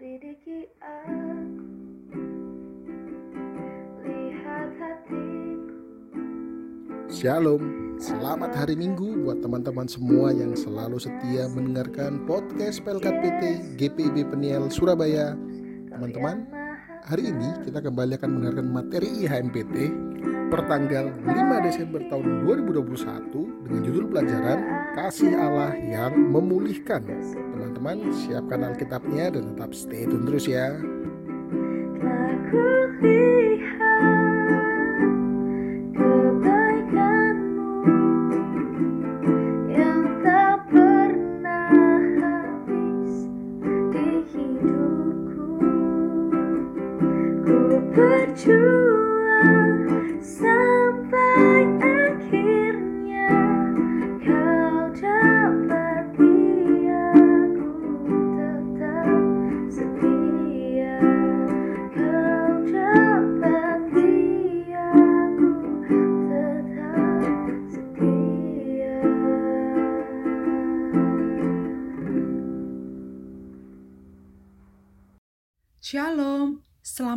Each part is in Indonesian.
Lidiki aku. Shalom, selamat hari Minggu buat teman-teman semua yang selalu setia mendengarkan podcast PLKT PT GPIB Peniel Surabaya. Teman-teman, hari ini kita kembali akan mendengarkan materi IHMPT pertanggal 5 Desember tahun 2021 dengan judul pelajaran Kasih Allah yang Memulihkan. Teman-teman, siapkan Alkitabnya dan tetap stay tune terus ya.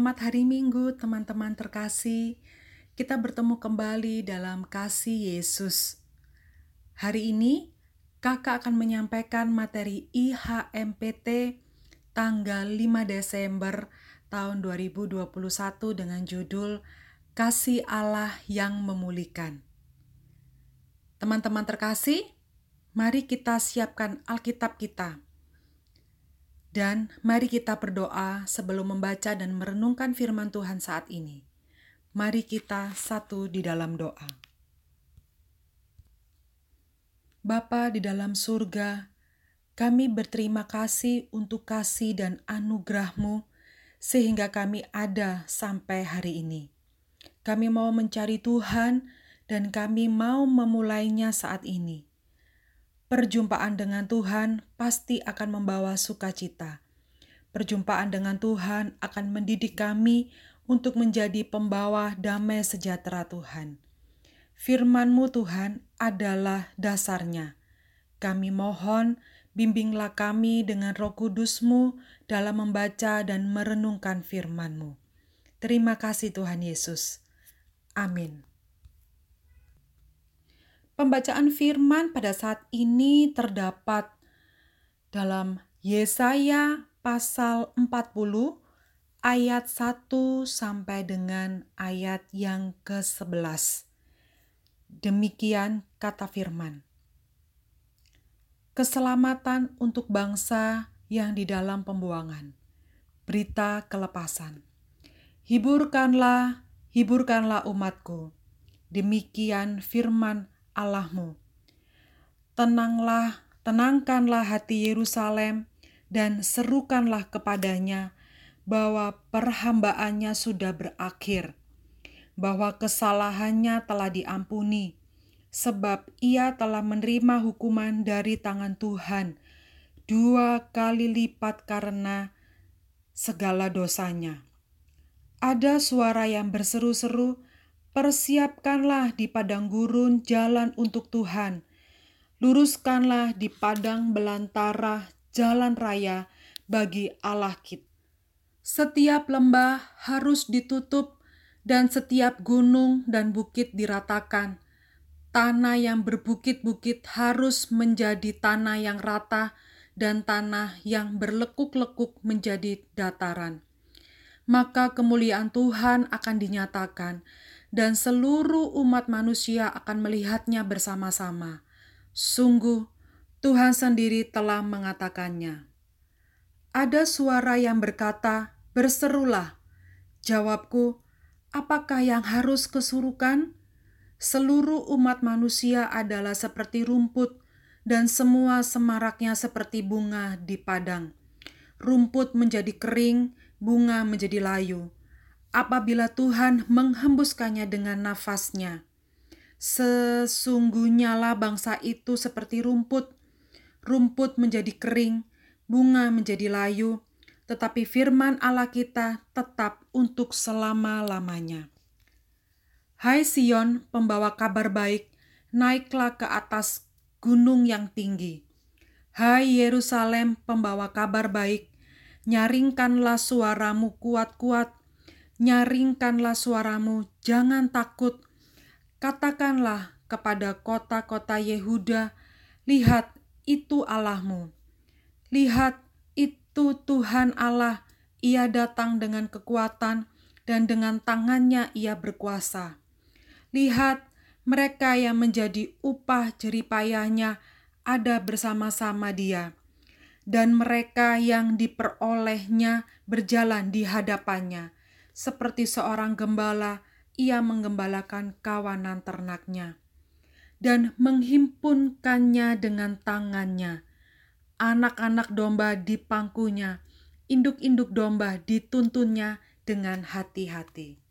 Selamat hari Minggu teman-teman terkasih. Kita bertemu kembali dalam kasih Yesus. Hari ini kakak akan menyampaikan materi IHMPT tanggal 5 Desember tahun 2021 dengan judul Kasih Allah yang Memulihkan. Teman-teman terkasih, mari kita siapkan Alkitab kita. Dan mari kita berdoa sebelum membaca dan merenungkan firman Tuhan saat ini. Mari kita satu di dalam doa. Bapa di dalam surga, kami berterima kasih untuk kasih dan anugerah-Mu sehingga kami ada sampai hari ini. Kami mau mencari Tuhan dan kami mau memulainya saat ini. Perjumpaan dengan Tuhan pasti akan membawa sukacita. Perjumpaan dengan Tuhan akan mendidik kami untuk menjadi pembawa damai sejahtera Tuhan. Firman-Mu Tuhan adalah dasarnya. Kami mohon bimbinglah kami dengan roh kudus-Mu dalam membaca dan merenungkan firman-Mu. Terima kasih Tuhan Yesus. Amin. Pembacaan firman pada saat ini terdapat dalam Yesaya pasal 40 ayat 1 sampai dengan ayat yang ke-11. Demikian kata firman. Keselamatan untuk bangsa yang di dalam pembuangan. Berita kelepasan. Hiburkanlah, hiburkanlah umatku. Demikian firman Allahmu. Tenanglah, tenangkanlah hati Yerusalem dan serukanlah kepadanya bahwa perhambaannya sudah berakhir, bahwa kesalahannya telah diampuni, sebab ia telah menerima hukuman dari tangan Tuhan dua kali lipat karena segala dosanya. Ada suara yang berseru-seru, Persiapkanlah di padang gurun jalan untuk Tuhan. Luruskanlah di padang belantara jalan raya bagi Allah kita. Setiap lembah harus ditutup dan setiap gunung dan bukit diratakan. Tanah yang berbukit-bukit harus menjadi tanah yang rata dan tanah yang berlekuk-lekuk menjadi dataran. Maka kemuliaan Tuhan akan dinyatakan dan seluruh umat manusia akan melihatnya bersama-sama. Sungguh, Tuhan sendiri telah mengatakannya. Ada suara yang berkata, "Berserulah." Jawabku, "Apakah yang harus kesurukan?" Seluruh umat manusia adalah seperti rumput, dan semua semaraknya seperti bunga di padang. Rumput menjadi kering, bunga menjadi layu apabila Tuhan menghembuskannya dengan nafasnya. Sesungguhnya lah bangsa itu seperti rumput, rumput menjadi kering, bunga menjadi layu, tetapi firman Allah kita tetap untuk selama-lamanya. Hai Sion, pembawa kabar baik, naiklah ke atas gunung yang tinggi. Hai Yerusalem, pembawa kabar baik, Nyaringkanlah suaramu kuat-kuat, nyaringkanlah suaramu, jangan takut. Katakanlah kepada kota-kota Yehuda, lihat itu Allahmu. Lihat itu Tuhan Allah, ia datang dengan kekuatan dan dengan tangannya ia berkuasa. Lihat, mereka yang menjadi upah jeripayahnya ada bersama-sama dia dan mereka yang diperolehnya berjalan di hadapannya. Seperti seorang gembala, ia menggembalakan kawanan ternaknya dan menghimpunkannya dengan tangannya. Anak-anak domba di pangkunya, induk-induk domba dituntunnya dengan hati-hati.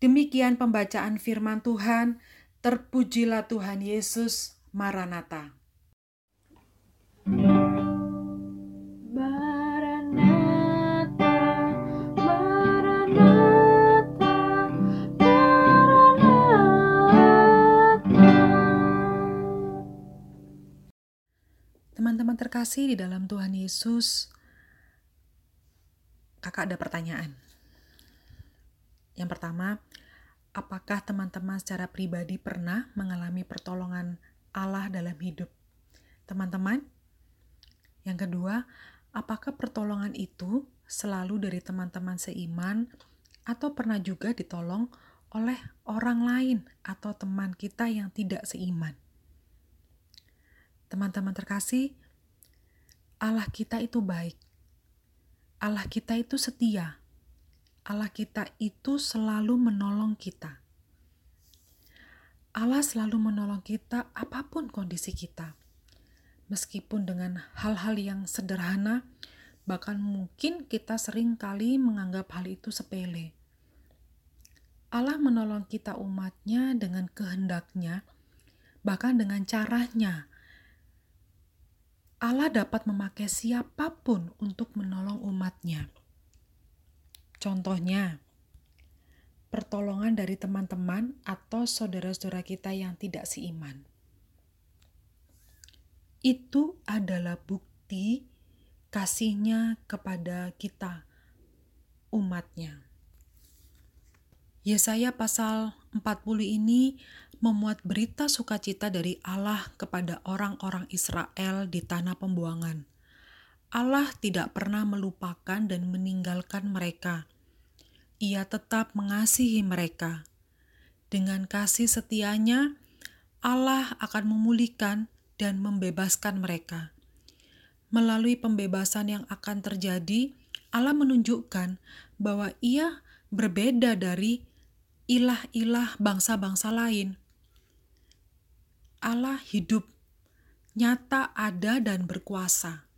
Demikian pembacaan firman Tuhan. Terpujilah Tuhan Yesus. Maranatha. Terkasih di dalam Tuhan Yesus, kakak ada pertanyaan. Yang pertama, apakah teman-teman secara pribadi pernah mengalami pertolongan Allah dalam hidup teman-teman? Yang kedua, apakah pertolongan itu selalu dari teman-teman seiman atau pernah juga ditolong oleh orang lain atau teman kita yang tidak seiman? Teman-teman terkasih, Allah kita itu baik. Allah kita itu setia. Allah kita itu selalu menolong kita. Allah selalu menolong kita apa pun kondisi kita meskipun dengan hal-hal yang sederhana, bahkan mungkin kita sering kali menganggap hal itu sepele. Allah menolong kita umatnya dengan kehendaknya, bahkan dengan caranya. Allah dapat memakai siapa pun untuk menolong umatnya. Contohnya, pertolongan dari teman-teman atau saudara-saudara kita yang tidak seiman itu adalah bukti kasihnya kepada kita, umatnya. Yesaya pasal 40 ini memuat berita sukacita dari Allah kepada orang-orang Israel di tanah pembuangan. Allah tidak pernah melupakan dan meninggalkan mereka. Ia tetap mengasihi mereka. Dengan kasih setianya, Allah akan memulihkan dan membebaskan mereka. Melalui pembebasan yang akan terjadi, Allah menunjukkan bahwa Ia berbeda dari ilah-ilah bangsa-bangsa lain. Allah hidup, nyata ada dan berkuasa.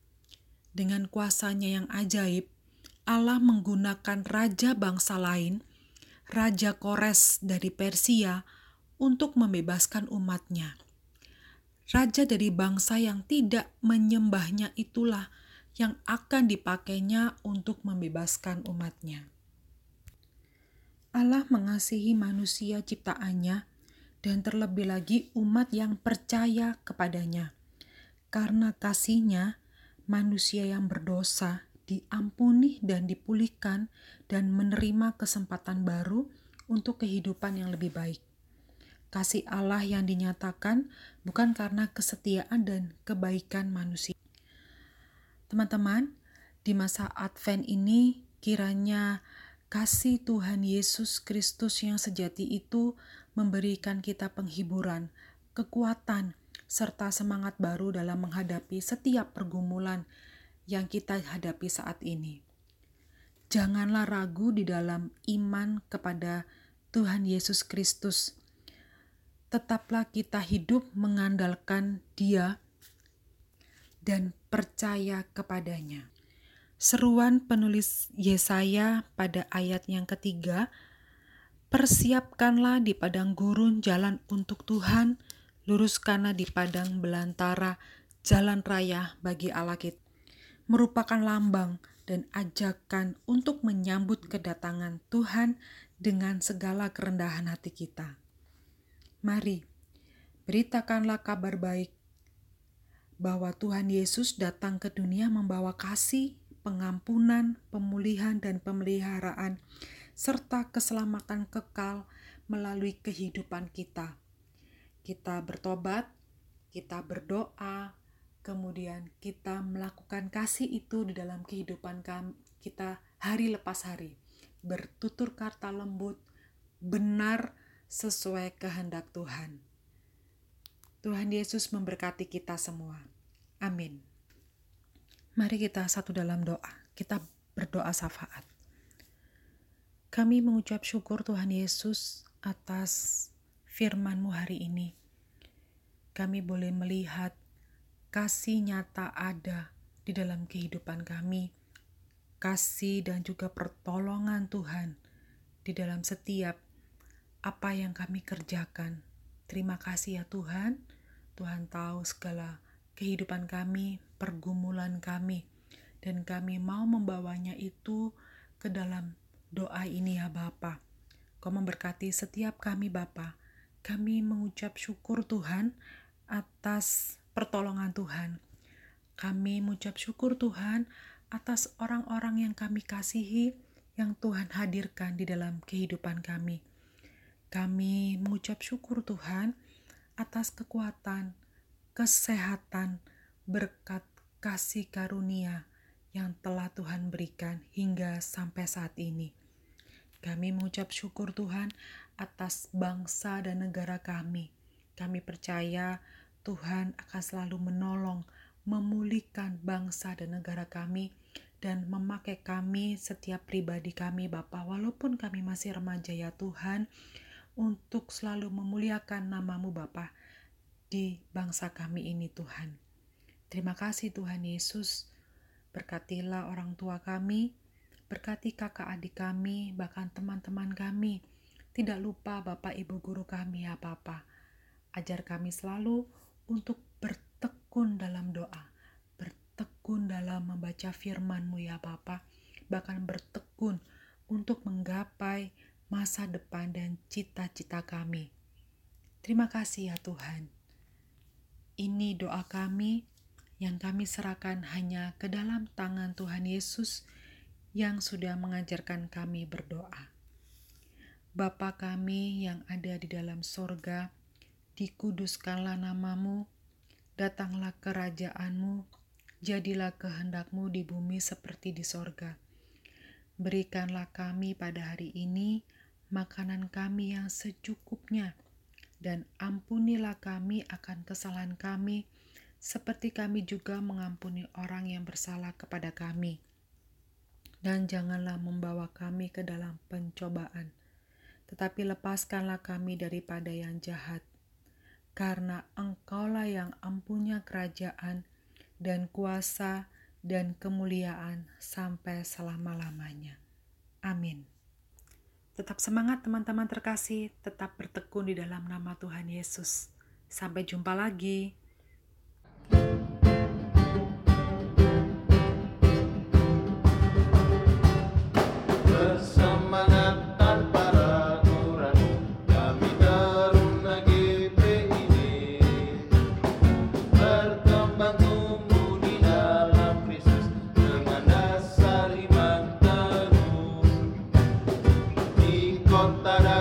Dengan kuasanya yang ajaib, Allah menggunakan raja bangsa lain, Raja Kores dari Persia, untuk membebaskan umatnya. Raja dari bangsa yang tidak menyembahnya itulah yang akan dipakainya untuk membebaskan umatnya. Allah mengasihi manusia ciptaannya dan terlebih lagi umat yang percaya kepadanya. Karena kasihnya, manusia yang berdosa diampuni dan dipulihkan dan menerima kesempatan baru untuk kehidupan yang lebih baik kasih Allah yang dinyatakan bukan karena kesetiaan dan kebaikan manusia. Teman-teman, di masa Advent ini kiranya kasih Tuhan Yesus Kristus yang sejati itu memberikan kita penghiburan, kekuatan, serta semangat baru dalam menghadapi setiap pergumulan yang kita hadapi saat ini. Janganlah ragu di dalam iman kepada Tuhan Yesus Kristus tetaplah kita hidup mengandalkan Dia dan percaya kepadanya. Seruan penulis Yesaya pada ayat yang ketiga, Persiapkanlah di padang gurun jalan untuk Tuhan, luruskanlah di padang belantara jalan raya bagi Allah kita. Merupakan lambang dan ajakan untuk menyambut kedatangan Tuhan dengan segala kerendahan hati kita. Mari, beritakanlah kabar baik bahwa Tuhan Yesus datang ke dunia membawa kasih pengampunan, pemulihan, dan pemeliharaan, serta keselamatan kekal melalui kehidupan kita. Kita bertobat, kita berdoa, kemudian kita melakukan kasih itu di dalam kehidupan kita hari lepas hari, bertutur kata lembut, benar sesuai kehendak Tuhan. Tuhan Yesus memberkati kita semua. Amin. Mari kita satu dalam doa. Kita berdoa syafaat. Kami mengucap syukur Tuhan Yesus atas firman-Mu hari ini. Kami boleh melihat kasih nyata ada di dalam kehidupan kami. Kasih dan juga pertolongan Tuhan di dalam setiap apa yang kami kerjakan. Terima kasih ya Tuhan. Tuhan tahu segala kehidupan kami, pergumulan kami, dan kami mau membawanya itu ke dalam doa ini ya Bapa. Kau memberkati setiap kami Bapa. Kami mengucap syukur Tuhan atas pertolongan Tuhan. Kami mengucap syukur Tuhan atas orang-orang yang kami kasihi yang Tuhan hadirkan di dalam kehidupan kami. Kami mengucap syukur Tuhan atas kekuatan, kesehatan, berkat kasih karunia yang telah Tuhan berikan hingga sampai saat ini. Kami mengucap syukur Tuhan atas bangsa dan negara kami. Kami percaya Tuhan akan selalu menolong, memulihkan bangsa dan negara kami, dan memakai kami, setiap pribadi kami, Bapak, walaupun kami masih remaja ya Tuhan, untuk selalu memuliakan namamu Bapa di bangsa kami ini Tuhan. Terima kasih Tuhan Yesus, berkatilah orang tua kami, berkati kakak adik kami, bahkan teman-teman kami, tidak lupa Bapak Ibu Guru kami ya Bapak. Ajar kami selalu untuk bertekun dalam doa, bertekun dalam membaca firman-Mu ya Bapak, bahkan bertekun untuk menggapai masa depan dan cita-cita kami. Terima kasih ya Tuhan. Ini doa kami yang kami serahkan hanya ke dalam tangan Tuhan Yesus yang sudah mengajarkan kami berdoa. Bapa kami yang ada di dalam sorga, dikuduskanlah namamu, datanglah kerajaanmu, jadilah kehendakmu di bumi seperti di sorga. Berikanlah kami pada hari ini makanan kami yang secukupnya, dan ampunilah kami akan kesalahan kami, seperti kami juga mengampuni orang yang bersalah kepada kami. Dan janganlah membawa kami ke dalam pencobaan, tetapi lepaskanlah kami daripada yang jahat. Karena engkaulah yang ampunya kerajaan dan kuasa dan kemuliaan sampai selama-lamanya. Amin. Tetap semangat teman-teman terkasih, tetap bertekun di dalam nama Tuhan Yesus. Sampai jumpa lagi. bersyukur dan